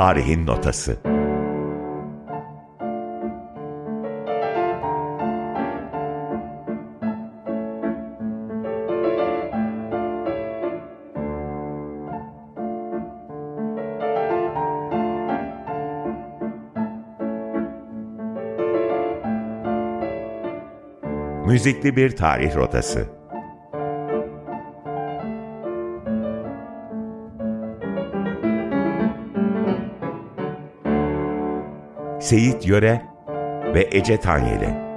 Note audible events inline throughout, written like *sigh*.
Tarihin Notası Müzikli bir tarih rotası. Seyit Yöre ve Ece Tanyeli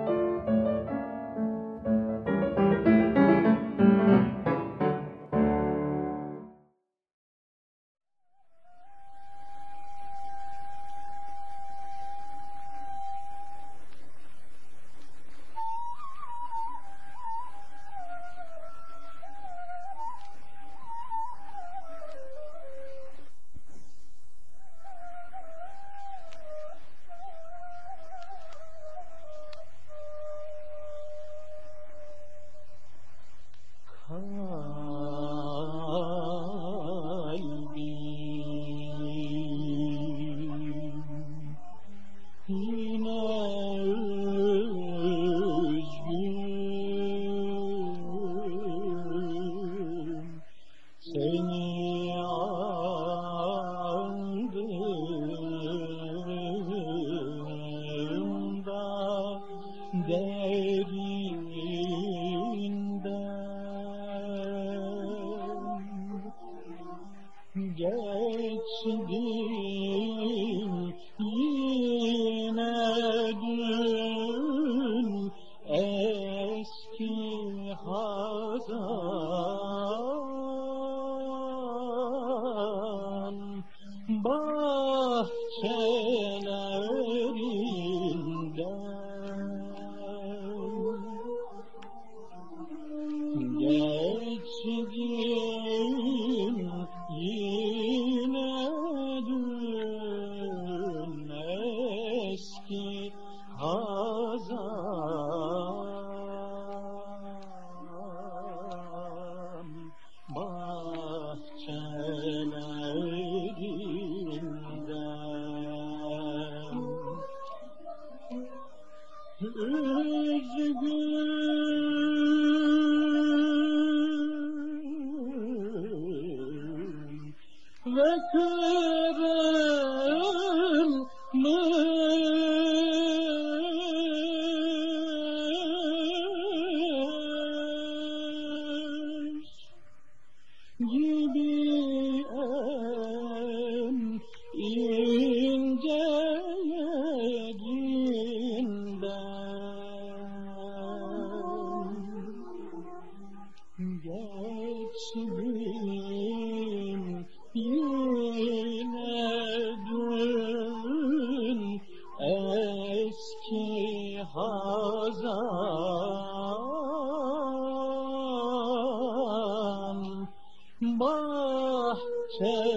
bahçe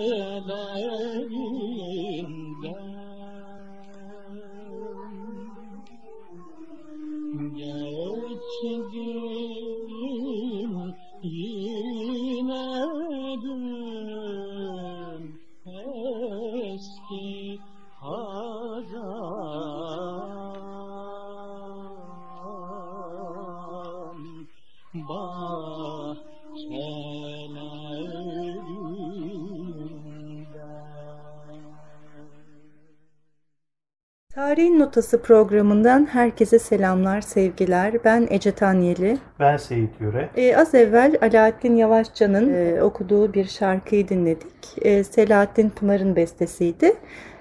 Tarihin Notası programından herkese selamlar, sevgiler. Ben Ece Tanyeli. Ben Seyit Yüre. Ee, az evvel Alaaddin Yavaşça'nın e, okuduğu bir şarkıyı dinledik. E, Selahattin Pınar'ın bestesiydi.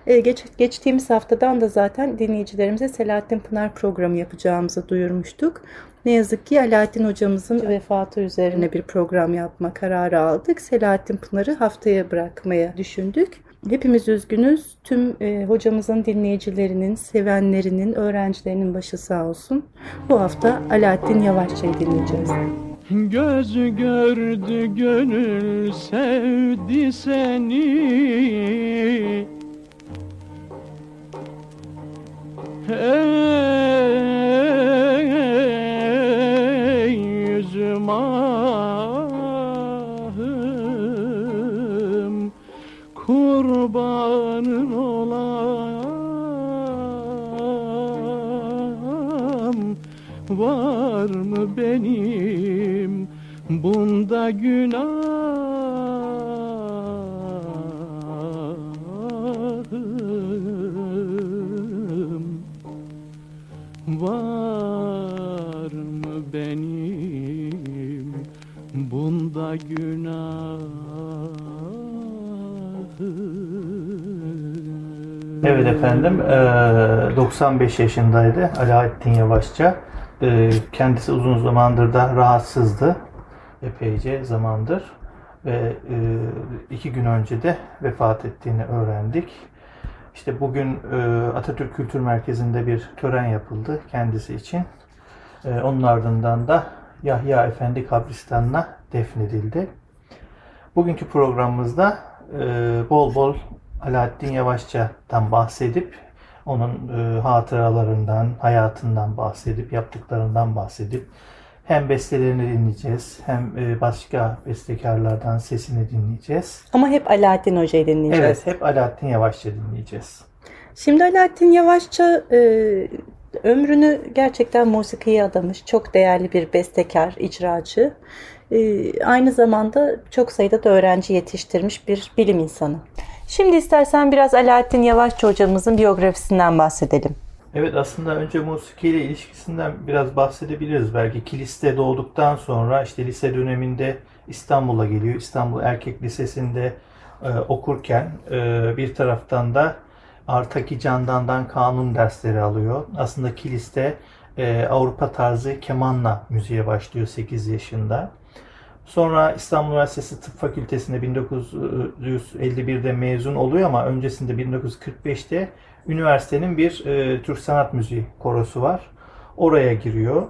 E, geç, geçtiğimiz haftadan da zaten dinleyicilerimize Selahattin Pınar programı yapacağımızı duyurmuştuk. Ne yazık ki Alaaddin hocamızın vefatı üzerine bir program yapma kararı aldık. Selahattin Pınar'ı haftaya bırakmaya düşündük. Hepimiz üzgünüz. Tüm e, hocamızın dinleyicilerinin, sevenlerinin, öğrencilerinin başı sağ olsun. Bu hafta Alaaddin Yavaşça'yı dinleyeceğiz. Gözü gördü gönül sevdi seni Ey yüzüm ahım kurbanın olam Var mı benim bunda günahım? Var mı benim bunda günahım Evet efendim, eee, 95 yaşındaydı Alaaddin Yavaşça. Eee, Kendisi uzun zamandır da rahatsızdı. Epeyce zamandır. Ve eee, iki gün önce de vefat ettiğini öğrendik. İşte bugün Atatürk Kültür Merkezi'nde bir tören yapıldı kendisi için. Onun ardından da Yahya Efendi kabristanına defnedildi. Bugünkü programımızda e, bol bol Alaaddin Yavaşça'dan bahsedip onun e, hatıralarından, hayatından bahsedip, yaptıklarından bahsedip hem bestelerini dinleyeceğiz hem e, başka bestekarlardan sesini dinleyeceğiz. Ama hep Alaaddin Hoca'yı dinleyeceğiz. Evet, hep Alaaddin Yavaşça dinleyeceğiz. Şimdi Alaaddin Yavaşça e, ömrünü gerçekten musikiye adamış. Çok değerli bir bestekar, icracı. E, aynı zamanda çok sayıda da öğrenci yetiştirmiş bir bilim insanı. Şimdi istersen biraz Alaaddin Yavaşça hocamızın biyografisinden bahsedelim. Evet aslında önce musikiyle ilişkisinden biraz bahsedebiliriz. Belki Kilis'te doğduktan sonra işte lise döneminde İstanbul'a geliyor. İstanbul Erkek Lisesi'nde e, okurken e, bir taraftan da Artaki Candan'dan kanun dersleri alıyor. Aslında Kilis'te e, Avrupa tarzı kemanla müziğe başlıyor 8 yaşında. Sonra İstanbul Üniversitesi Tıp Fakültesi'nde 1951'de mezun oluyor ama öncesinde 1945'te üniversitenin bir e, Türk Sanat Müziği korosu var. Oraya giriyor.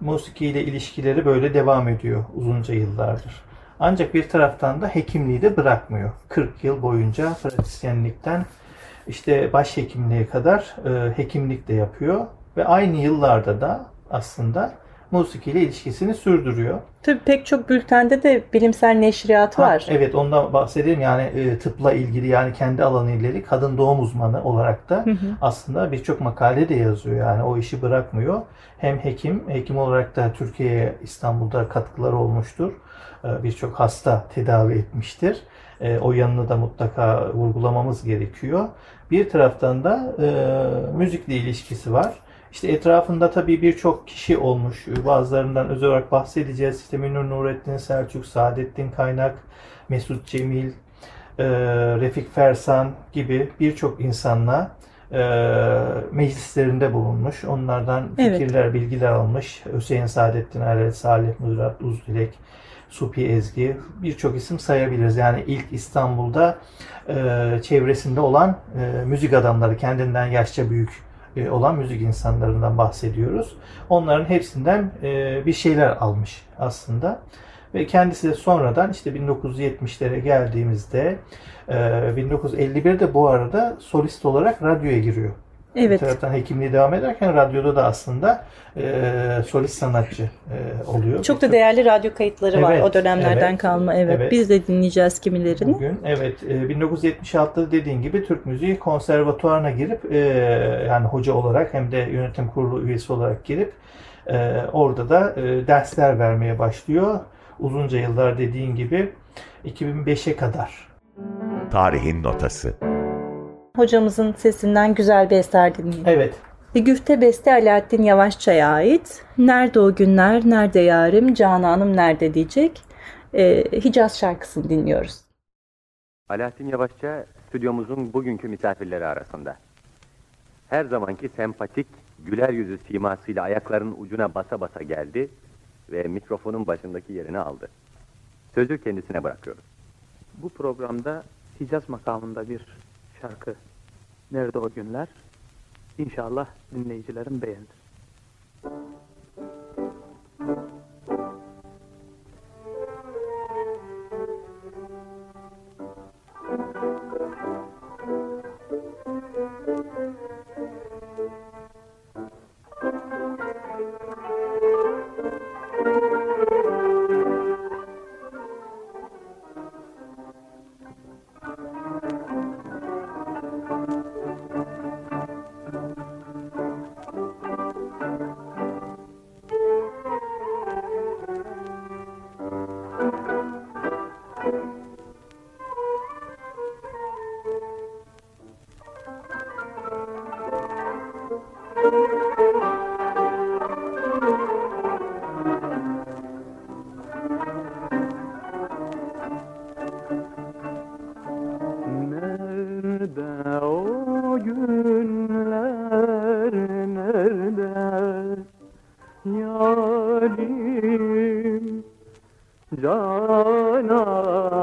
Musiki ile ilişkileri böyle devam ediyor uzunca yıllardır. Ancak bir taraftan da hekimliği de bırakmıyor. 40 yıl boyunca pratisyenlikten işte başhekimliğe kadar e, hekimlik de yapıyor ve aynı yıllarda da aslında musiki ile ilişkisini sürdürüyor. Tabii pek çok bültende de bilimsel neşriyat Ha, var. evet ondan bahsedeyim yani e, tıpla ilgili yani kendi alanı ileri kadın doğum uzmanı olarak da Hı hı. aslında birçok makale de yazıyor yani o işi bırakmıyor. Hem hekim, hekim olarak da Türkiye'ye İstanbul'da katkıları olmuştur. E, Birçok hasta tedavi etmiştir. E, O yanını da mutlaka vurgulamamız gerekiyor. Bir taraftan da e, müzikle ilişkisi var. İşte etrafında tabii birçok kişi olmuş. Bazılarından özel olarak bahsedeceğiz. İşte Münir Nurettin Selçuk, Saadettin Kaynak, Mesut Cemil, e, Refik Fersan gibi birçok insanla e, meclislerinde bulunmuş. Onlardan Evet. fikirler, bilgiler almış. Hüseyin Saadettin Erel, Salih Murat Uzdilek, Supi Ezgi birçok isim sayabiliriz. Yani ilk İstanbul'da e, çevresinde olan e, müzik adamları kendinden yaşça büyük olan müzik insanlarından bahsediyoruz. Onların hepsinden e, bir şeyler almış aslında. Ve kendisi de sonradan işte 1970'lere geldiğimizde e, 1951'de bu arada solist olarak radyoya giriyor. Bir Evet. taraftan hekimliği devam ederken radyoda da aslında e, solist sanatçı e, oluyor. Çok da değerli radyo kayıtları var Evet, o dönemlerden evet, kalma. Evet. evet. Biz de dinleyeceğiz kimilerini. Bugün evet e, 1976'da dediğin gibi Türk Müziği Konservatuvarına girip e, yani hoca olarak hem de yönetim kurulu üyesi olarak girip e, orada da e, dersler vermeye başlıyor. Uzunca yıllar dediğin gibi 2005'e kadar. Tarihin Notası Hocamızın sesinden güzel bir eser dinleyelim. Evet. Güfte beste Alaaddin Yavaşça'ya ait. Nerede o günler, nerede yarim, Cananım nerede diyecek. Ee, Hicaz şarkısını dinliyoruz. Alaaddin Yavaşça stüdyomuzun bugünkü misafirleri arasında. Her zamanki sempatik, güler yüzü simasıyla ayaklarının ucuna basa basa geldi ve mikrofonun başındaki yerini aldı. Sözü kendisine bırakıyoruz. Bu programda Hicaz makamında bir şarkı Nerede o günler? İnşallah dinleyicilerim beğenir. cananım cana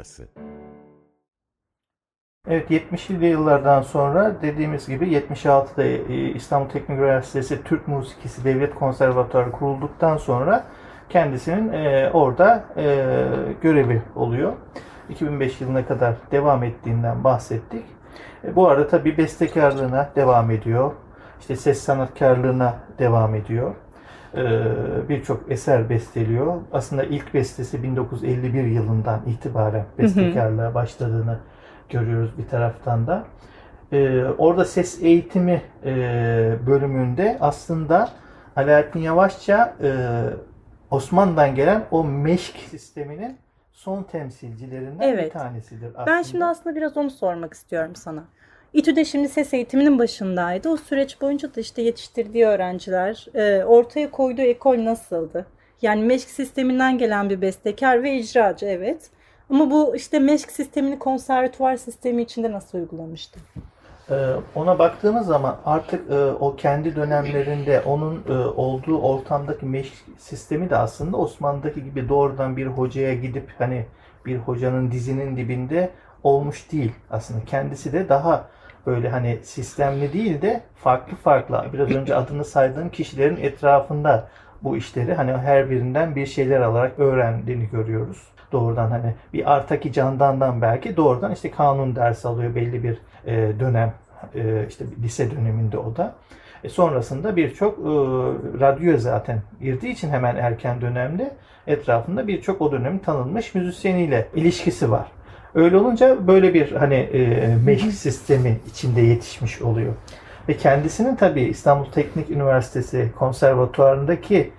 Notası Evet 70'li yıllardan sonra dediğimiz gibi 76'da e, İstanbul Teknik Üniversitesi Türk Musikisi Devlet Konservatuarı kurulduktan sonra kendisinin e, orada e, görevi oluyor. 2005 yılına kadar devam ettiğinden bahsettik. E, bu arada tabii bestekarlığına devam ediyor. İşte ses sanatkarlığına devam ediyor. E, Birçok eser besteliyor. Aslında ilk bestesi 1951 yılından itibaren bestekarlığa başladığını görüyoruz bir taraftan da. Ee, orada ses eğitimi e, bölümünde aslında Alaaddin Yavaşça e, Osmanlı'dan gelen o meşk sisteminin son temsilcilerinden bir Evet. tanesidir aslında. Ben şimdi aslında biraz onu sormak istiyorum sana. İTÜ'de şimdi ses eğitiminin başındaydı. O süreç boyunca da işte yetiştirdiği öğrenciler, e, ortaya koyduğu ekol nasıldı? Yani meşk sisteminden gelen bir bestekar ve icracı evet. Ama bu işte meşk sistemini konservatuvar sistemi içinde nasıl uygulamıştı? Ee, ona baktığımız zaman artık e, o kendi dönemlerinde onun e, olduğu ortamdaki meşk sistemi de aslında Osmanlı'daki gibi doğrudan bir hocaya gidip hani bir hocanın dizinin dibinde olmuş değil aslında. Kendisi de daha böyle hani sistemli değil de farklı farklı biraz önce adını saydığım kişilerin etrafında bu işleri hani her birinden bir şeyler alarak öğrendiğini görüyoruz. Doğrudan hani bir Artaki Candan'dan belki doğrudan işte kanun dersi alıyor belli bir e, dönem e, işte lise döneminde o da. E, sonrasında birçok e, radyo zaten girdiği için hemen erken dönemde etrafında birçok o dönemin tanınmış müzisyeniyle ilişkisi var. Öyle olunca böyle bir hani e, meşk sistemi içinde yetişmiş oluyor. Ve kendisinin tabii İstanbul Teknik Üniversitesi konservatuarındaki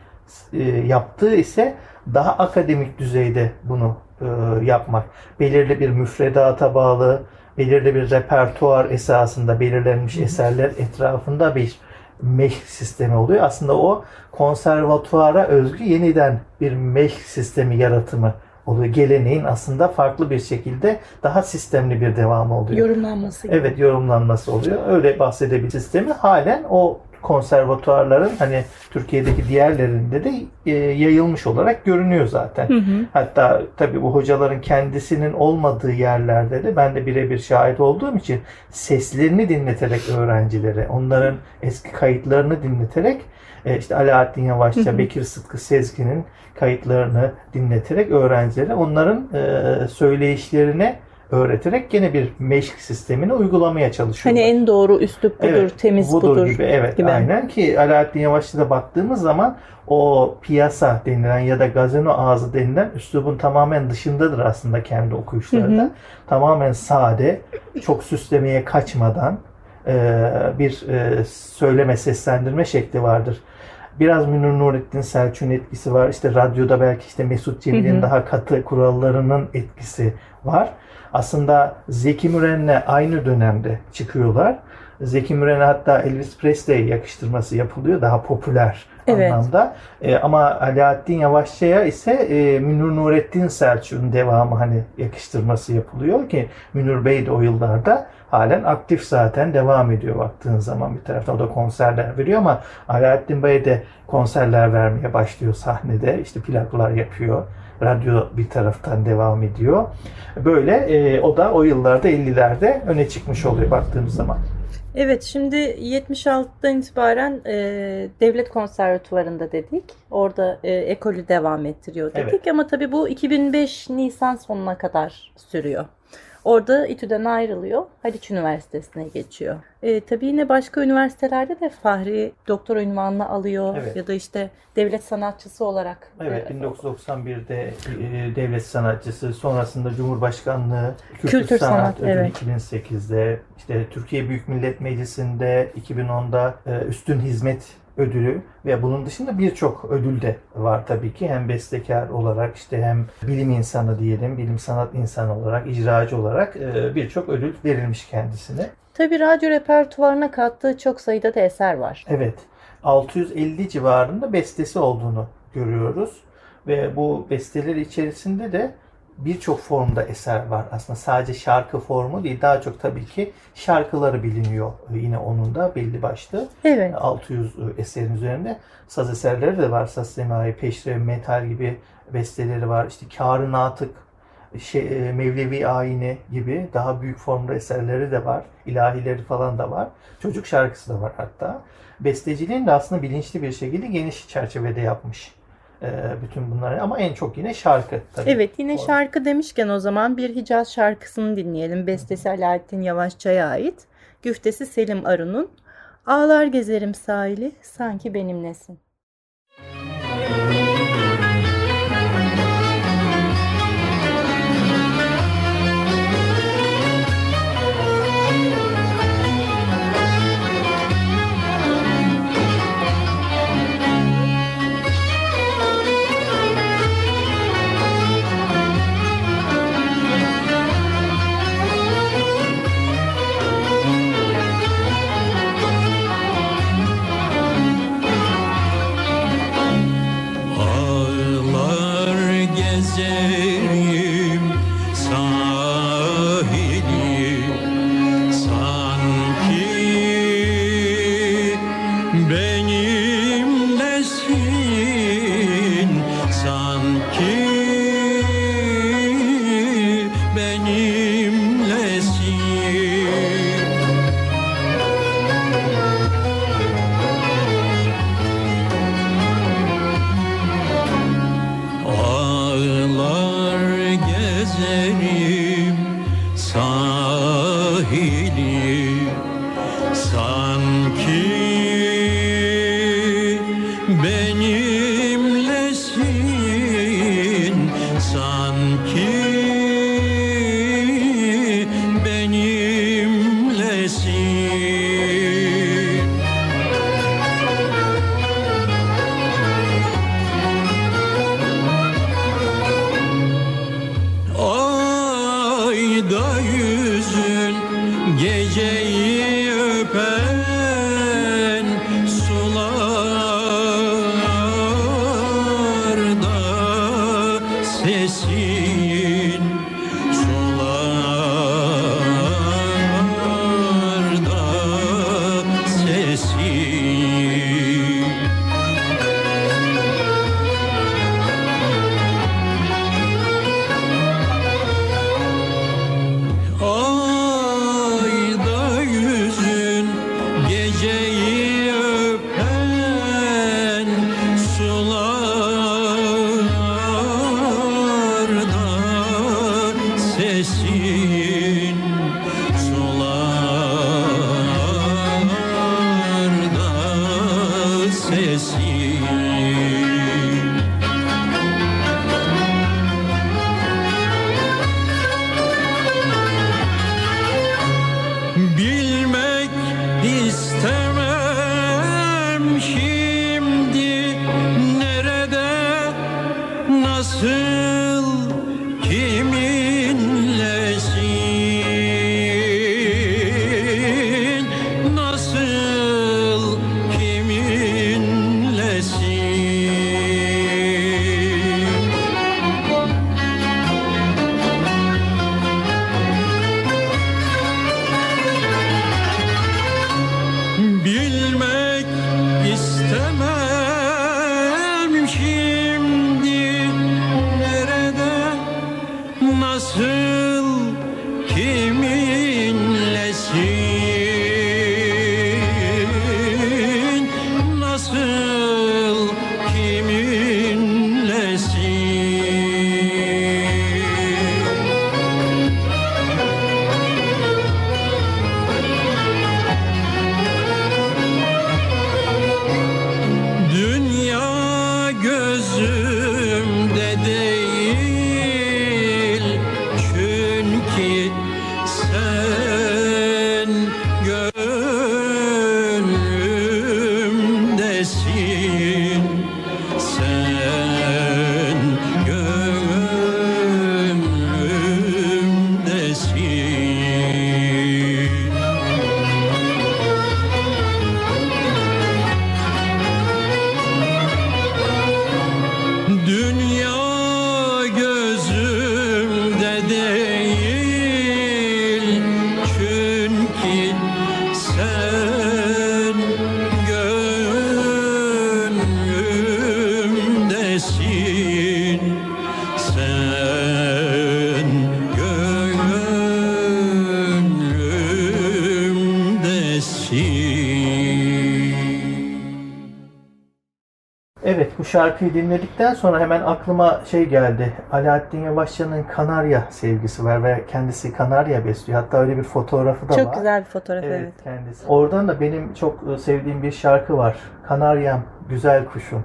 e, yaptığı ise daha akademik düzeyde bunu e, yapmak. Belirli bir müfredata bağlı, belirli bir repertuar esasında belirlenmiş eserler etrafında bir meşk sistemi oluyor. Aslında o konservatuara özgü yeniden bir meşk sistemi yaratımı oluyor. Geleneğin aslında farklı bir şekilde daha sistemli bir devamı oluyor. Yorumlanması gibi. Evet yorumlanması oluyor. Öyle bahsedebilir sistemi. Halen o konservatuarların hani Türkiye'deki diğerlerinde de e, yayılmış olarak görünüyor zaten. Hı hı. Hatta tabii bu hocaların kendisinin olmadığı yerlerde de ben de birebir şahit olduğum için seslerini dinleterek öğrencilere, onların eski kayıtlarını dinleterek e, işte Alaaddin Yavaşça, Bekir Sıtkı Sezgin'in kayıtlarını dinleterek öğrencilere onların e, söyleyişlerine öğreterek gene bir meşk sistemini uygulamaya çalışıyorlar. Hani en doğru üslup budur, Evet, temiz budur, budur. gibi. Evet, gibi. aynen ki Alaaddin Yavaşçı'da baktığımız zaman o piyasa denilen ya da gazino ağzı denilen üslubun tamamen dışındadır aslında kendi. Hı hı. Tamamen sade, çok süslemeye kaçmadan e, bir e, söyleme, seslendirme şekli vardır. Biraz Münir Nurettin Selçuk'un etkisi var. İşte radyoda belki işte Mesut Cemil'in daha katı kurallarının etkisi var. Aslında Zeki Müren'le aynı dönemde çıkıyorlar. Zeki Müren'e hatta Elvis Presley yakıştırması yapılıyor daha popüler Evet. anlamda. E, ama Alaaddin Yavaşçı'ya ise e, Münir Nurettin Selçuk'un devamı hani yakıştırması yapılıyor ki Münir Bey de o yıllarda halen aktif zaten devam ediyor baktığın zaman bir taraftan o da konserler veriyor ama Alaaddin Bey de konserler vermeye başlıyor sahnede işte plaklar yapıyor. Radyo bir taraftan devam ediyor. Böyle e, o da o yıllarda 50'lerde öne çıkmış oluyor baktığımız zaman. Evet şimdi 76'dan itibaren e, devlet konservatuvarında dedik. Orada e, ekolü devam ettiriyor dedik. Evet. Ama tabii bu 2005 Nisan sonuna kadar sürüyor. Orada İTÜ'den ayrılıyor. Haliç Üniversitesi'ne geçiyor. E, tabii yine başka üniversitelerde de Fahri doktora ünvanını alıyor. Evet. Ya da işte devlet sanatçısı olarak. Evet, e, 1991'de e, devlet sanatçısı, sonrasında Cumhurbaşkanlığı Kültür, Kültür Sanat, Sanat, Ödülü evet. 2008'de, işte Türkiye Büyük Millet Meclisi'nde 2010'da e, Üstün Hizmet Ödülü ve bunun dışında birçok ödül de var tabii ki. Hem bestekar olarak işte hem bilim insanı diyelim, bilim sanat insanı olarak, icracı olarak e, birçok ödül verilmiş kendisine. Tabii radyo repertuarına kattığı çok sayıda da eser var. Evet. 650 civarında bestesi olduğunu görüyoruz. Ve bu besteler içerisinde de birçok formda eser var. Aslında sadece şarkı formu değil. Daha çok tabii ki şarkıları biliniyor yine onun da belli başlı. Evet. 600 eserin üzerinde saz eserleri de var. Saz semai, peşrev, metal gibi besteleri var. İşte Kârı Natık, şey, e, Mevlevi Ayini gibi daha büyük formda eserleri de var. İlahileri falan da var. Çocuk şarkısı da var hatta. Besteciliğini de aslında bilinçli bir şekilde geniş çerçevede yapmış. E, bütün bunları ama en çok yine şarkı tabii. Evet yine şarkı demişken o zaman bir Hicaz şarkısını dinleyelim. Bestesi Alaaddin Yavaşça'ya ait. Güftesi Selim Arun'un. Ağlar gezerim sahili sanki benimlesin. Şarkıyı dinledikten sonra hemen aklıma şey geldi. Alaaddin Yavaşçı'nın Kanarya sevgisi var ve kendisi Kanarya besliyor. Hatta öyle bir fotoğrafı da var. Çok güzel bir fotoğraf evet. Evet, kendisi. Oradan da benim çok e, sevdiğim bir şarkı var. Kanaryam, güzel kuşum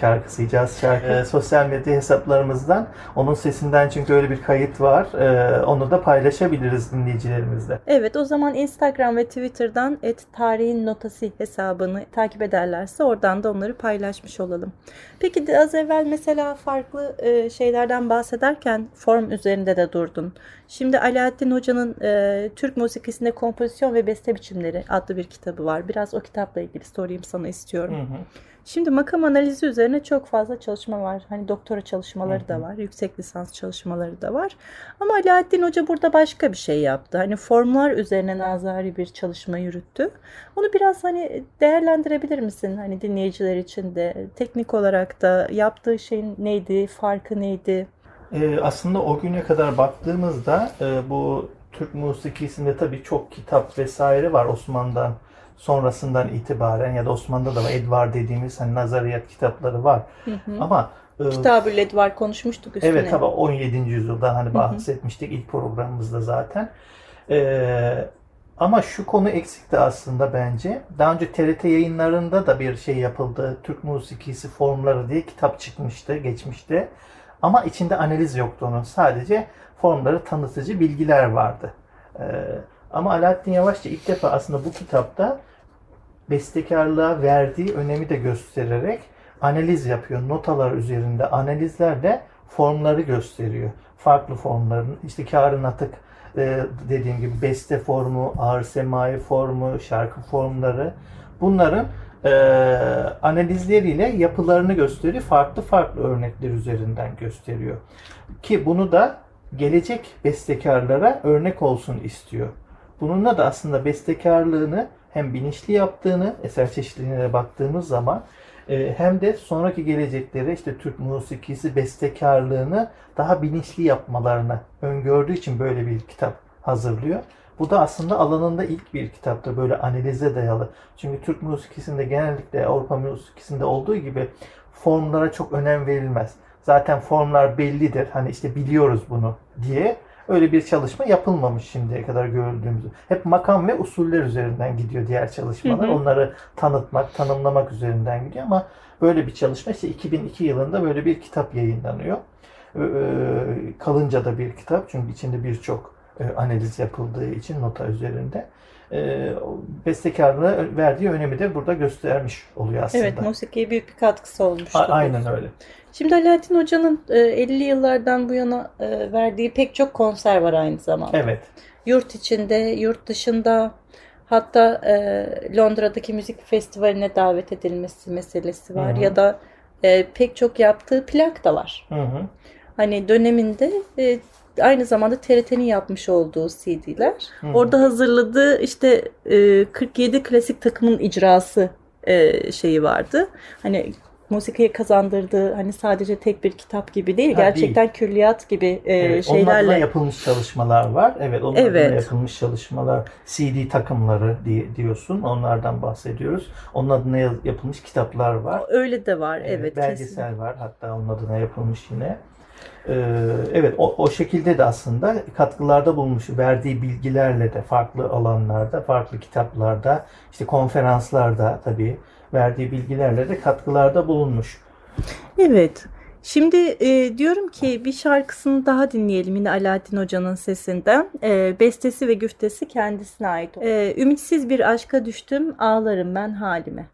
şarkısı, Hicaz şarkı. Ee, *laughs* sosyal medya hesaplarımızdan onun sesinden çünkü öyle bir kayıt var. Ee, onu da paylaşabiliriz dinleyicilerimizle. Evet o zaman Instagram ve Twitter'dan et tarihin notası hesabını takip ederlerse oradan da onları paylaşmış olalım. Peki de az evvel mesela farklı e, şeylerden bahsederken form üzerinde de durdun. Şimdi Alaaddin Hoca'nın e, Türk musikisinde kompozisyon ve beste biçimleri adlı bir kitabı var. Biraz o kitapla ilgili sorayım sana istiyorum. Hı hı. Şimdi makam analizi üzerine çok fazla çalışma var. Hani doktora çalışmaları da var, yüksek lisans çalışmaları da var. Ama Alaaddin Hoca burada başka bir şey yaptı. Hani formlar üzerine nazari bir çalışma yürüttü. Onu biraz hani değerlendirebilir misin? Hani dinleyiciler için de teknik olarak da yaptığı şeyin neydi, farkı neydi? Ee, aslında o güne kadar baktığımızda e, bu Türk musikisinde tabii çok kitap vesaire var Osmanlı'dan sonrasından itibaren ya da Osmanlı'da da var. Edvar dediğimiz hani nazariyat kitapları var. Ama e, Kitab-ı Ledvar konuşmuştuk üstüne. Evet tabii 17. yüzyıldan hani bahsetmiştik ilk programımızda zaten. Ee, ama şu konu eksikti aslında bence. Daha önce TRT yayınlarında da bir şey yapıldı. Türk musikisi formları diye kitap çıkmıştı geçmişte. Ama içinde analiz yoktu onun. Sadece formları tanıtıcı bilgiler vardı. Ee, ama Alaaddin Yavaşça ilk defa aslında bu kitapta bestekarlığa verdiği önemi de göstererek analiz yapıyor. Notalar üzerinde analizlerle formları gösteriyor. Farklı formların işte kârın atık e, dediğim gibi beste formu, ağır semai formu, şarkı formları bunların e, analizleriyle yapılarını gösteriyor. Farklı farklı örnekler üzerinden gösteriyor. Ki bunu da gelecek bestekarlara örnek olsun istiyor. Bununla da aslında bestekarlığını hem bilinçli yaptığını eser çeşitliliğine baktığımız zaman e, hem de sonraki geleceklere işte Türk musikisi bestekarlığını daha bilinçli yapmalarını öngördüğü için böyle bir kitap hazırlıyor. Bu da aslında alanında ilk bir kitaptır böyle analize dayalı. Çünkü Türk musikisinde genellikle Avrupa musikisinde olduğu gibi formlara çok önem verilmez. Zaten formlar bellidir. Hani işte biliyoruz bunu diye öyle bir çalışma yapılmamış şimdiye kadar gördüğümüz. Hep makam ve usuller üzerinden gidiyor diğer çalışmalar. Hı hı. Onları tanıtmak, tanımlamak üzerinden gidiyor ama böyle bir çalışma işte 2002 yılında böyle bir kitap yayınlanıyor. Ee, kalınca da bir kitap çünkü içinde birçok e, analiz yapıldığı için nota üzerinde. O bestekarlığa verdiği önemi de burada göstermiş oluyor aslında. Evet, musikiye büyük bir katkısı olmuştu. A- aynen öyle. Şimdi Alaaddin Hoca'nın e, 50 yıllardan bu yana e, verdiği pek çok konser var aynı zamanda. Evet. Yurt içinde, yurt dışında hatta e, Londra'daki müzik festivaline davet edilmesi meselesi var. Hı hı. Ya da e, pek çok yaptığı plak da var. Hı hı. Hani döneminde e, aynı zamanda TRT'nin yapmış olduğu CD'ler. Orada hazırladığı işte e, 47 klasik takımın icrası e, şeyi vardı. Hani musikiye kazandırdığı hani sadece tek bir kitap gibi değil, Ha, gerçekten külliyat gibi e, Evet, Onun şeylerle yapılmış çalışmalar var. Evet, onun Evet. yapılmış çalışmalar, CD takımları diye diyorsun. Onlardan bahsediyoruz. Onun adına yapılmış kitaplar var. öyle de var. Evet, belgesel kesin. var. Hatta onun adına yapılmış yine. Ee, evet, o, o şekilde de aslında katkılarda bulunmuş, verdiği bilgilerle de farklı alanlarda, farklı kitaplarda, işte konferanslarda tabii verdiği bilgilerle de katkılarda bulunmuş. Evet. Şimdi e, diyorum ki bir şarkısını daha dinleyelim yine Alaaddin Hoca'nın sesinden. E, bestesi ve güftesi kendisine ait. E, ümitsiz bir aşka düştüm, ağlarım ben halime.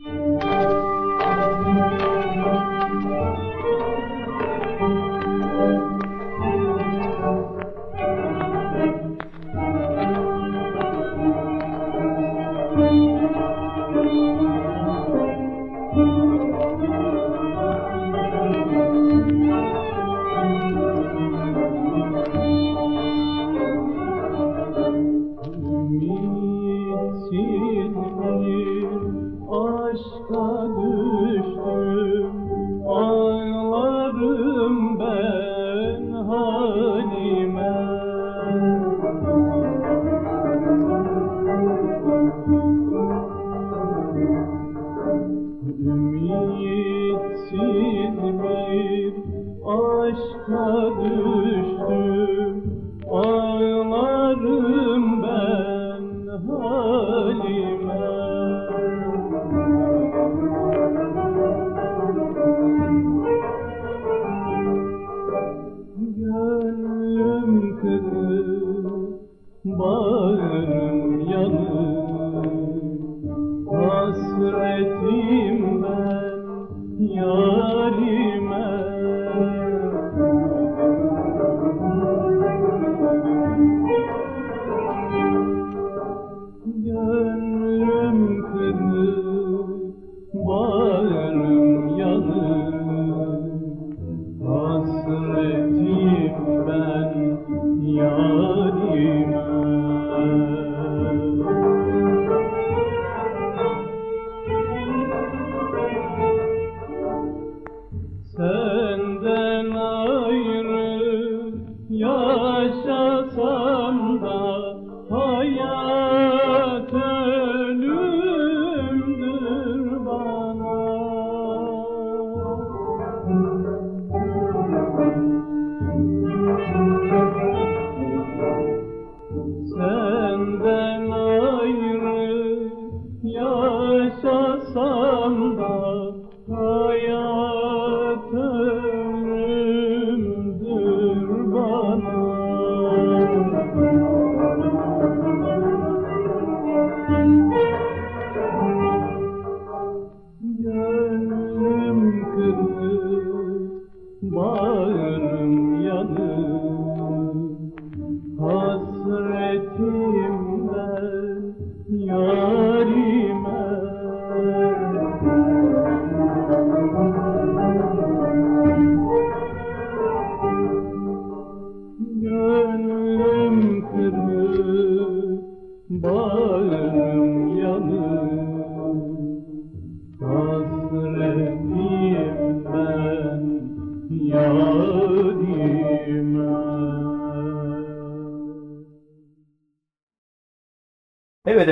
Ümitsiz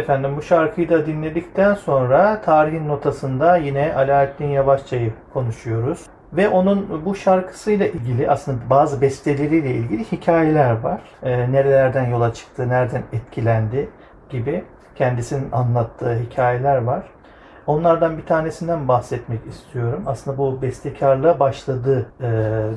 efendim bu şarkıyı da dinledikten sonra tarihin notasında yine Alaaddin Yavaşça'yı konuşuyoruz. Ve onun bu şarkısıyla ilgili aslında bazı besteleriyle ilgili hikayeler var. Ee, nerelerden yola çıktı, nereden etkilendi gibi kendisinin anlattığı hikayeler var. Onlardan bir tanesinden bahsetmek istiyorum. Aslında bu bestekarlığa başladığı e,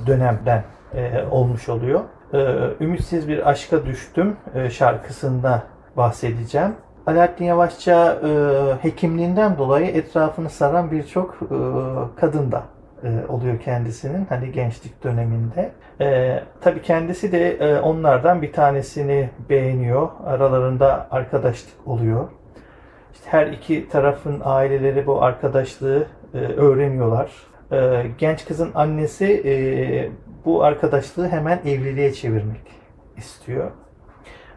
dönemden e, olmuş oluyor. E, Ümitsiz bir aşka düştüm e, şarkısında bahsedeceğim. Alaaddin Yavaşça e, hekimliğinden dolayı etrafını saran birçok e, kadın da e, oluyor kendisinin hani gençlik döneminde. E, tabii kendisi de e, onlardan bir tanesini beğeniyor. Aralarında arkadaşlık oluyor. İşte her iki tarafın aileleri bu arkadaşlığı e, öğreniyorlar. E, genç kızın annesi e, bu arkadaşlığı hemen evliliğe çevirmek istiyor.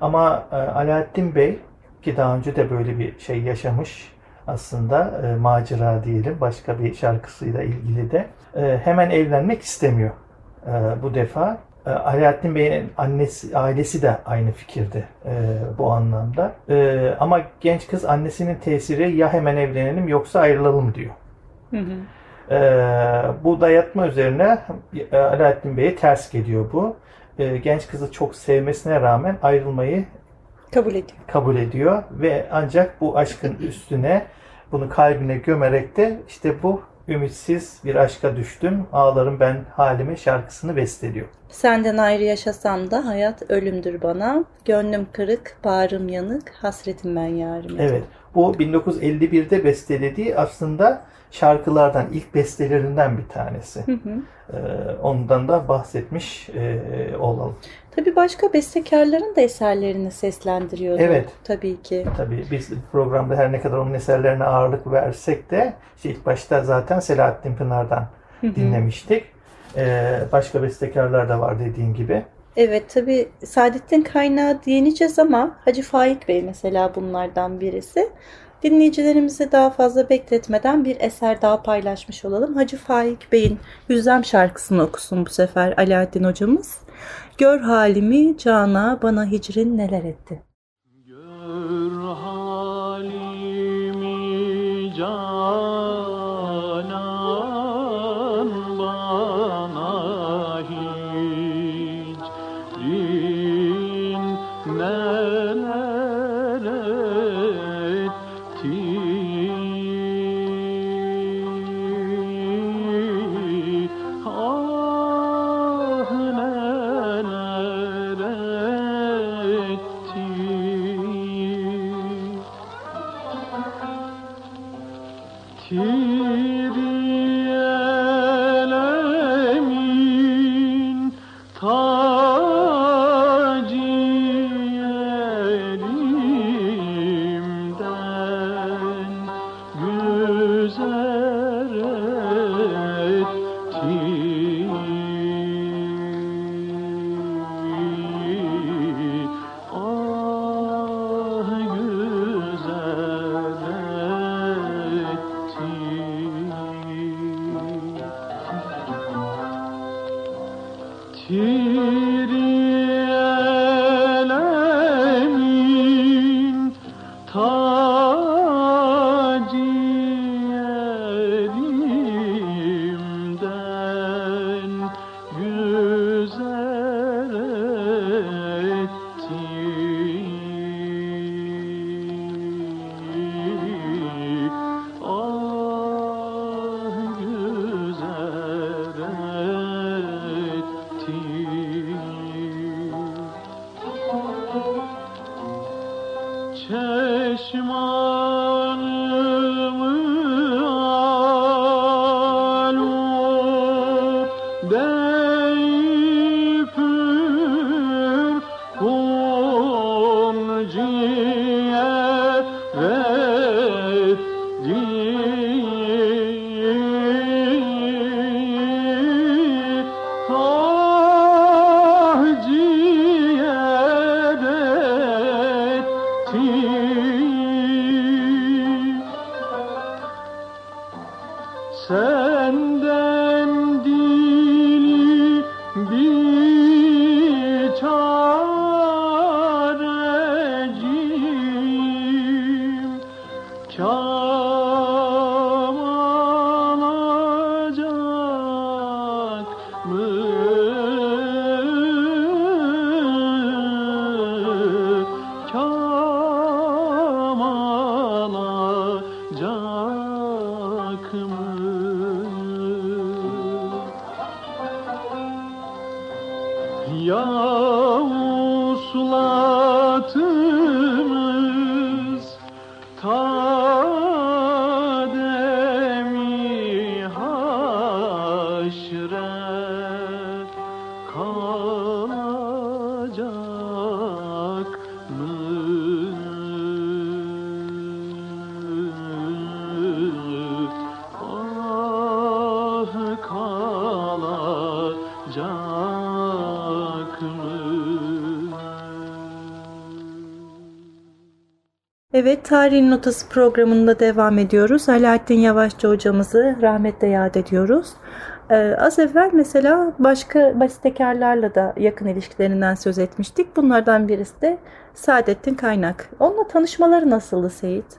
Ama e, Alaaddin Bey ki daha önce de böyle bir şey yaşamış aslında e, macera diyelim başka bir şarkısıyla ilgili de e, hemen evlenmek istemiyor e, bu defa. E, Alaaddin Bey'in annesi, ailesi de aynı fikirde e, bu anlamda. E, ama genç kız annesinin tesiri ya hemen evlenelim yoksa ayrılalım diyor. Hı hı. Ee, bu dayatma üzerine e, Alaaddin Bey'e ters geliyor bu. Ee, genç kızı çok sevmesine rağmen ayrılmayı Kabul ediyor. kabul ediyor ve ancak bu aşkın üstüne bunu kalbine gömerek de işte bu ümitsiz bir aşka düştüm ağlarım ben halime şarkısını besteliyor. Senden ayrı yaşasam da hayat ölümdür bana. Gönlüm kırık, bağrım yanık, hasretim ben yarime. Evet bu 1951'de bestelediği aslında şarkılardan ilk bestelerinden bir tanesi. Hı hı. Ee, ondan da bahsetmiş e, olalım. Tabii başka bestekarların da eserlerini seslendiriyordu. Evet. Tabii ki. Tabii biz programda her ne kadar onun eserlerine ağırlık versek de işte ilk başta zaten Selahattin Pınar'dan Hı hı. dinlemiştik. Ee, başka bestekarlar da var dediğin gibi. Evet tabii Saadettin Kaynağı diyeceğiz ama Hacı Faik Bey mesela bunlardan birisi. Dinleyicilerimizi daha fazla bekletmeden bir eser daha paylaşmış olalım. Hacı Faik Bey'in Hüzzam şarkısını okusun bu sefer Alaaddin hocamız. Gör halimi cana bana hicrin neler etti. Gör halimi canan mı? Evet, Tarihin Notası programında devam ediyoruz. Alaaddin Yavaşçı hocamızı rahmetle yad ediyoruz. Ee, az evvel mesela başka bestekarlarla da yakın ilişkilerinden söz etmiştik. Bunlardan birisi de Saadettin Kaynak. Onunla tanışmaları nasıldı Seyit?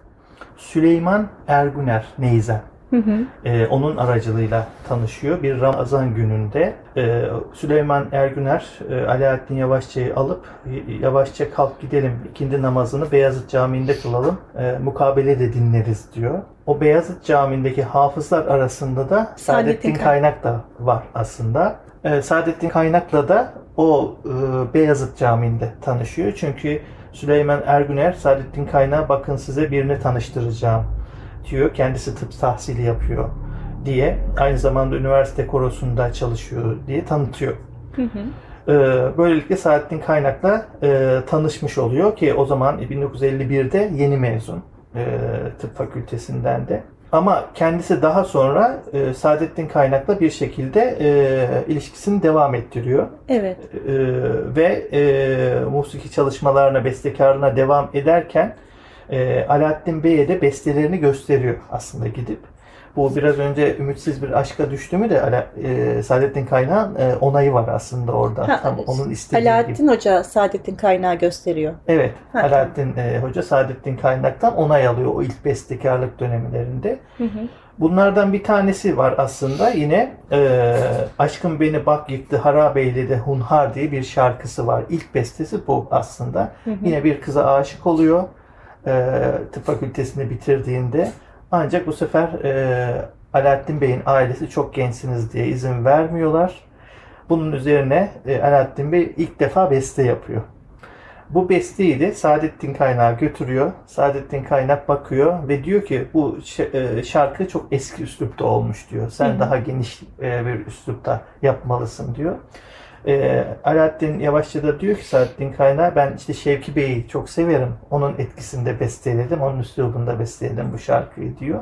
Süleyman Erguner Neyzen. Hı hı. Ee, onun aracılığıyla tanışıyor. Bir Ramazan gününde e, Süleyman Ergüner e, Alaaddin Yavaşçı'yı alıp "Y- yavaşça kalk gidelim ikindi namazını Beyazıt Camii'nde kılalım e, mukabele de dinleriz diyor. O Beyazıt Camii'ndeki hafızlar arasında da Saadettin Saadettin Kay- Kaynak da var aslında. E, Saadettin Kaynak'la da o e, Beyazıt Camii'nde tanışıyor. Çünkü Süleyman Ergüner Saadettin Kaynak'a bakın size birini tanıştıracağım diyor. Kendisi tıp tahsili yapıyor diye. Aynı zamanda üniversite korosunda çalışıyor diye tanıtıyor. Hı hı. Ee, Böylelikle Saadettin Kaynak'la e, tanışmış oluyor ki o zaman 1951'de yeni mezun e, tıp fakültesinden de. Ama kendisi daha sonra e, Saadettin Kaynak'la bir şekilde e, ilişkisini devam ettiriyor. Evet. E, ve e, musiki çalışmalarına, bestekarlığına devam ederken e, Alaaddin Bey'e de bestelerini gösteriyor aslında gidip. Bu biraz önce ümitsiz bir aşka düştü mü de Ala, e, Saadettin Kaynak'ın e, onayı var aslında orada. Ha, Tam onun istediği gibi. Alaaddin Hoca Saadettin Kaynağı gösteriyor. Evet, Ha, Alaaddin e, Hoca Saadettin Kaynak'tan onay alıyor o ilk bestekarlık dönemlerinde. Hı hı. Bunlardan bir tanesi var aslında yine e, Aşkın Beni Bak Yıktı Harabeyle de Hunhar diye bir şarkısı var. İlk bestesi bu aslında. Hı hı. Yine bir kıza aşık oluyor e, tıp fakültesini bitirdiğinde. Ancak bu sefer e, Alaaddin Bey'in ailesi çok gençsiniz diye izin vermiyorlar. Bunun üzerine e, Alaaddin Bey ilk defa beste yapıyor. Bu besteyi de Saadettin Kaynak'a götürüyor. Saadettin Kaynak bakıyor ve diyor ki bu e, şarkı çok eski üslupta olmuş diyor. Sen Hı hı. daha geniş e, bir üslupta yapmalısın diyor. E, Alaaddin Yavaşça da diyor ki Saadettin Kaynak ben işte Şevki Bey'i çok severim. Onun etkisinde besteledim, onun üslubunda besteledim bu şarkıyı diyor.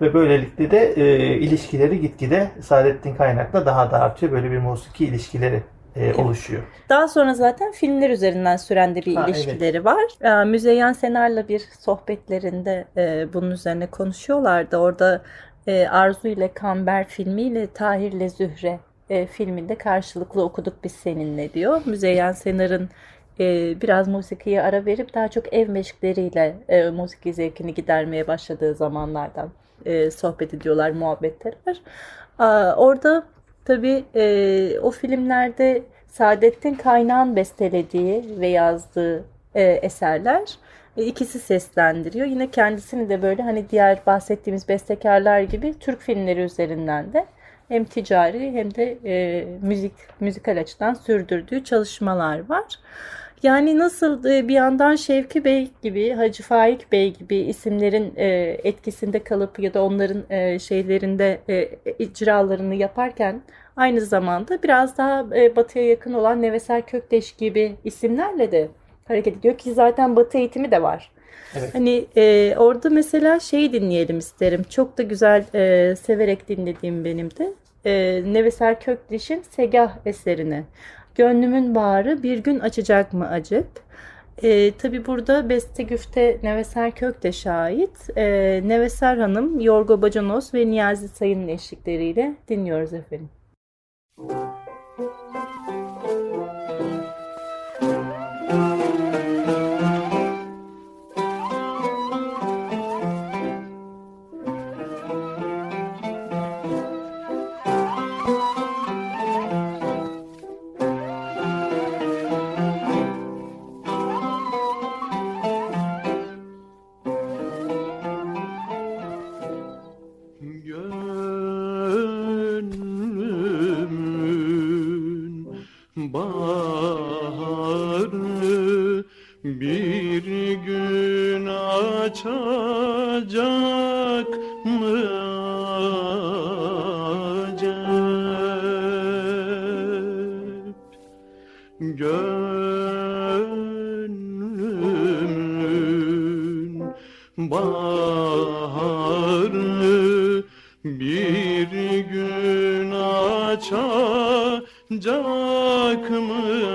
Ve böylelikle de e, ilişkileri gitgide Saadettin Kaynak'la daha da artıyor. Böyle bir musiki ilişkileri e, oluşuyor. Daha sonra zaten filmler üzerinden süren de bir Ha, ilişkileri var. Ee, Müzeyyen Senar'la bir sohbetlerinde e, bunun üzerine konuşuyorlardı. Orada e, Arzu ile Kamber filmiyle Tahir ile Zühre e, filminde karşılıklı okuduk biz seninle diyor. Müzeyyen Senar'ın e, biraz musikiye ara verip daha çok ev meşkleriyle e, musiki zevkini gidermeye başladığı zamanlardan e, sohbet ediyorlar, muhabbetler var. Aa, orada tabii e, o filmlerde Saadettin Kaynağ'ın bestelediği ve yazdığı e, eserler e, ikisi seslendiriyor. Yine kendisini de böyle hani diğer bahsettiğimiz bestekarlar gibi Türk filmleri üzerinden de hem ticari hem de e, müzik müzikal açıdan sürdürdüğü çalışmalar var. Yani nasıl bir yandan Şevki Bey gibi, Hacı Faik Bey gibi isimlerin e, etkisinde kalıp ya da onların e, şeylerinde e, icralarını yaparken aynı zamanda biraz daha batıya yakın olan Neveser Kökteş gibi isimlerle de hareket ediyor ki zaten batı eğitimi de var. Evet. Hani e, orada mesela şeyi dinleyelim isterim. Çok da güzel e, severek dinlediğim benim de. E, Neveser Kökteş'in Segah eserini. Gönlümün bağrı bir gün açacak mı acep? E, Tabi burada beste güfte Neveser Kökteş'e ait. E, Neveser Hanım, Yorgo Bacanos ve Niyazi Sayın'ın eşlikleriyle dinliyoruz efendim. gönlümün baharı bir gün açacak mı?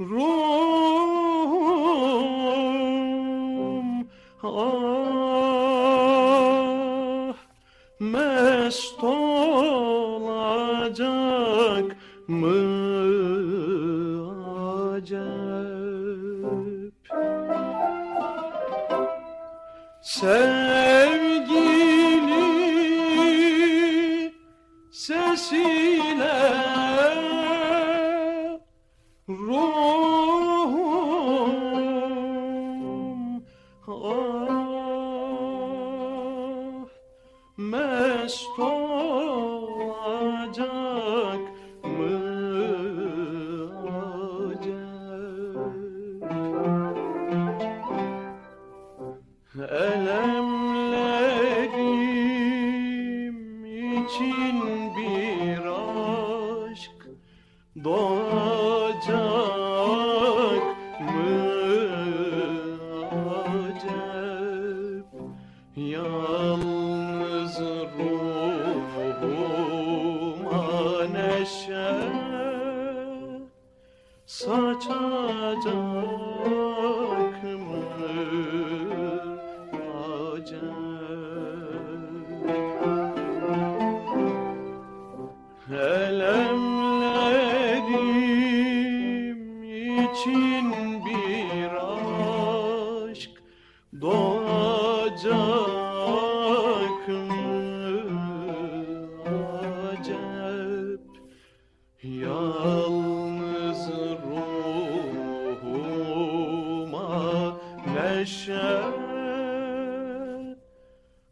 Roar!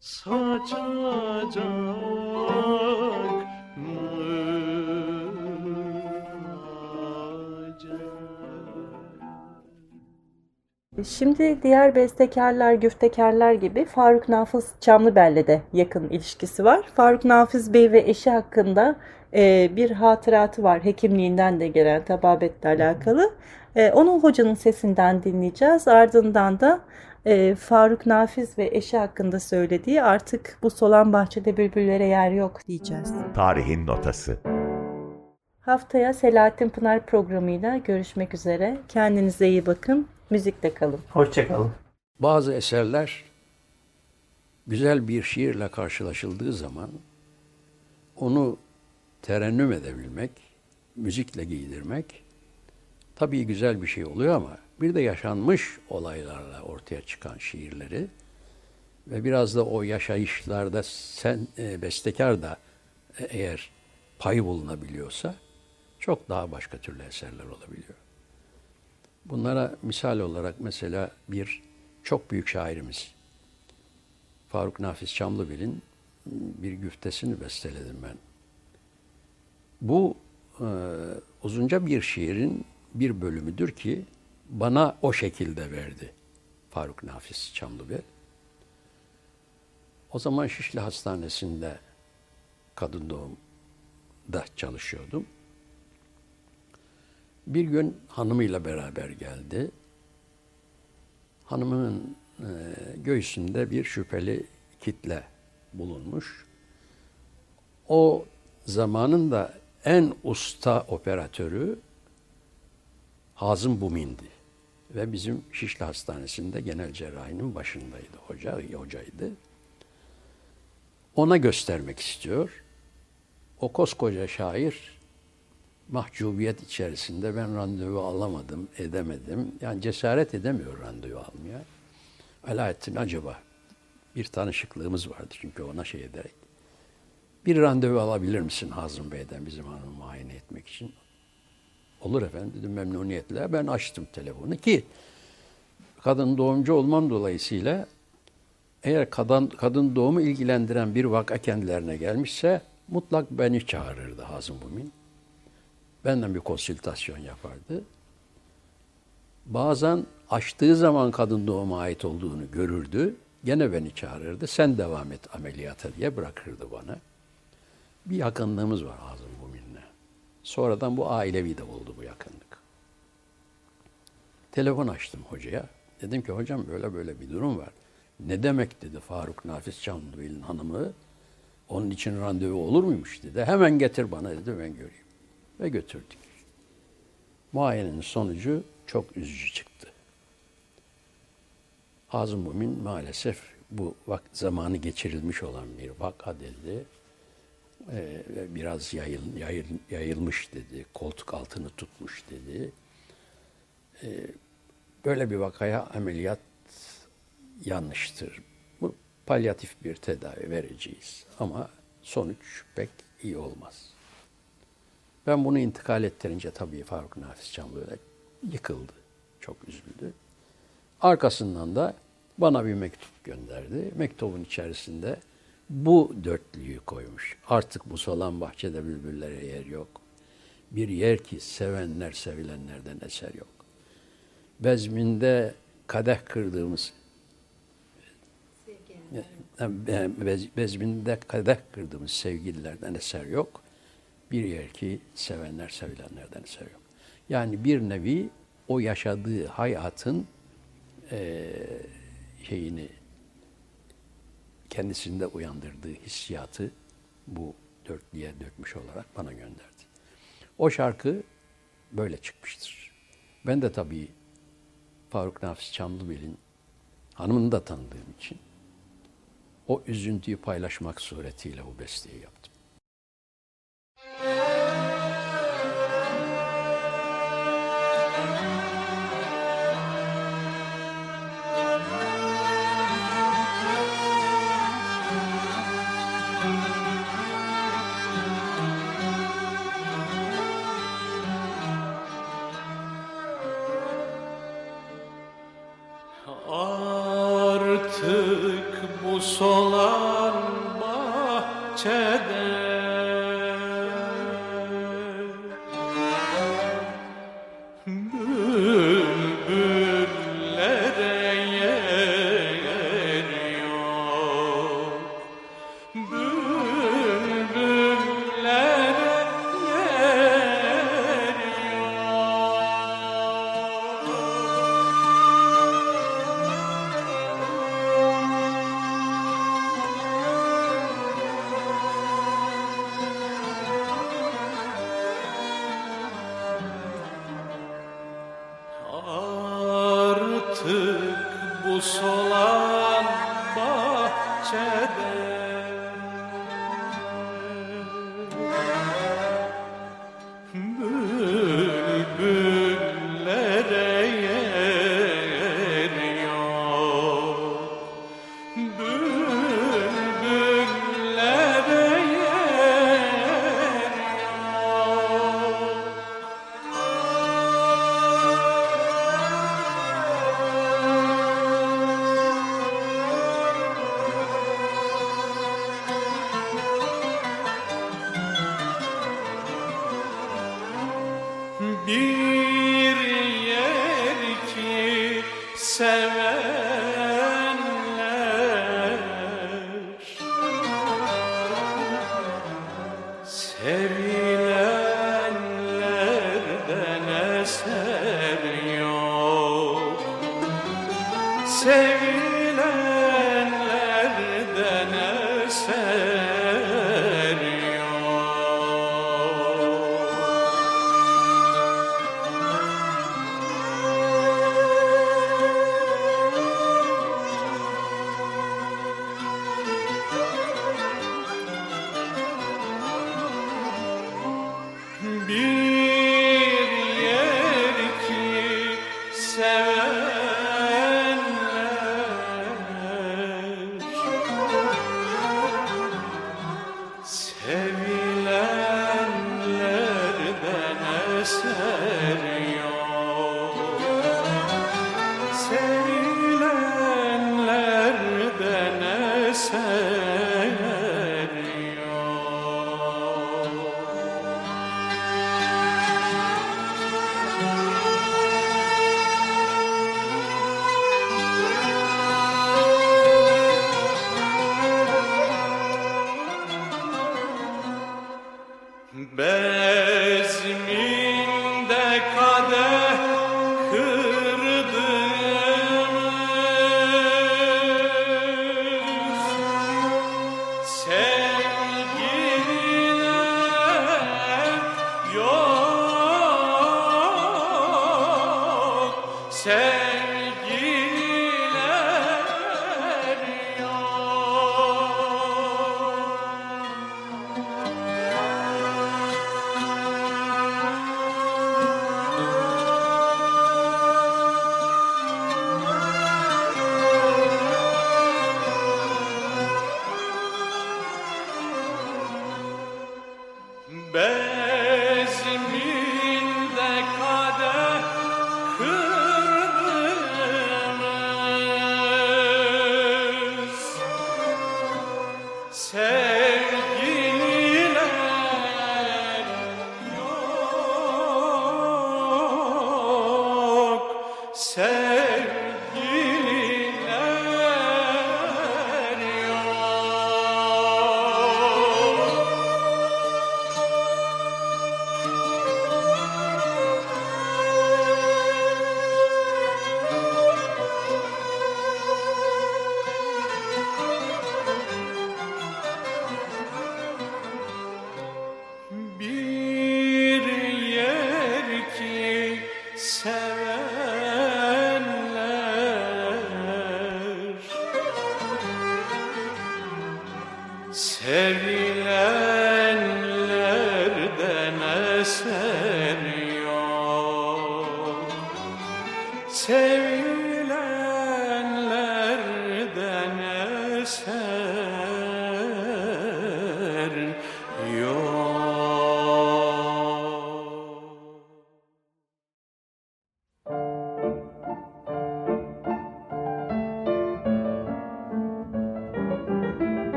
Saçacak mı? Şimdi diğer bestekarlar, güftekarlar gibi Faruk Nafiz Çamlıbel'le de yakın ilişkisi var. Faruk Nafiz Bey ve eşi hakkında e, bir hatıratı var. Hekimliğinden de gelen tababetle alakalı. E, onu hocanın sesinden dinleyeceğiz. Ardından da e, Faruk Nafiz ve eşi hakkında söylediği artık bu solan bahçede bülbüllere yer yok diyeceğiz. Tarihin Notası Haftaya Selahattin Pınar programıyla görüşmek üzere. Kendinize iyi bakın. Müzikle kalın. Hoşçakalın. Bazı eserler güzel bir şiirle karşılaşıldığı zaman onu terennüm edebilmek, müzikle giydirmek tabii güzel bir şey oluyor ama bir de yaşanmış olaylarla ortaya çıkan şiirleri ve biraz da o yaşayışlarda sen e, bestekar da e, eğer pay bulunabiliyorsa çok daha başka türlü eserler olabiliyor. Bunlara misal olarak mesela bir çok büyük şairimiz Faruk Nafiz Çamlıbel'in bir güftesini besteledim ben. Bu e, uzunca bir şiirin bir bölümüdür ki bana o şekilde verdi Faruk Nafiz Çamlıbel. O zaman Şişli Hastanesi'nde kadın doğumda çalışıyordum. Bir gün hanımıyla beraber geldi. Hanımının e, göğsünde bir şüpheli kitle bulunmuş. O zamanın da en usta operatörü Hazım Bumin'di. Ve bizim Şişli Hastanesi'nde genel cerrahinin başındaydı. Hoca, hocaydı. Ona göstermek istiyor. O koskoca şair mahcubiyet içerisinde ben randevu alamadım, edemedim. Yani cesaret edemiyor randevu almaya. Alaaddin acaba bir tanışıklığımız vardı çünkü ona şey ederek. Bir randevu alabilir misin Hazım Bey'den bizim hanımı muayene etmek için? Olur efendim dedim memnuniyetle. Ben açtım telefonu ki kadın doğumcu olmam dolayısıyla eğer kadın, kadın doğumu ilgilendiren bir vaka kendilerine gelmişse mutlak beni çağırırdı Hazım Bumin. Benden bir konsültasyon yapardı. Bazen açtığı zaman kadın doğuma ait olduğunu görürdü. Gene beni çağırırdı. Sen devam et ameliyata diye bırakırdı bana. Bir yakınlığımız var Hazım. Sonradan bu ailevi de oldu bu yakınlık. Telefon açtım hocaya. Dedim ki hocam böyle böyle bir durum var. Ne demek dedi Faruk Nafiz Çamlıbey'in hanımı. Onun için randevu olur muymuş dedi. Hemen getir bana dedi ben göreyim. Ve götürdük. Muayenenin sonucu çok üzücü çıktı. Hazım Mumin maalesef bu vakt zamanı geçirilmiş olan bir vaka dedi. Ee, biraz yayıl, yayıl, yayılmış dedi. Koltuk altını tutmuş dedi. Ee, böyle bir vakaya ameliyat yanlıştır. Bu palyatif bir tedavi vereceğiz. Ama sonuç pek iyi olmaz. Ben bunu intikal ettirince tabii Faruk Nafiz Çamlıöre yıkıldı. Çok üzüldü. Arkasından da bana bir mektup gönderdi. Mektubun içerisinde bu dörtlüyü koymuş. Artık bu solan bahçede bülbüllere yer yok. Bir yer ki sevenler sevilenlerden eser yok. Bezminde kadeh kırdığımız Bez, bezminde kadeh kırdığımız sevgililerden eser yok. Bir yer ki sevenler sevilenlerden eser yok. Yani bir nevi o yaşadığı hayatın e, şeyini kendisinde uyandırdığı hissiyatı bu dörtlüye dökmüş olarak bana gönderdi. O şarkı böyle çıkmıştır. Ben de tabii Faruk Nafiz Çamlıbel'in hanımını da tanıdığım için o üzüntüyü paylaşmak suretiyle bu besteyi yaptım.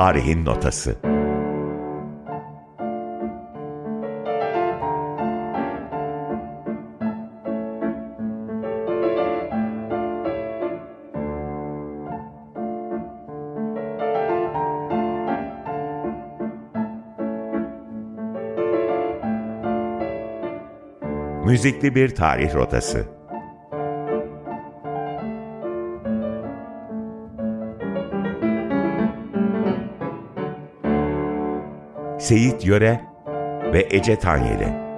Tarihin Notası Müzikli bir tarih rotası. Seyit Yöre ve Ece Tanyeli.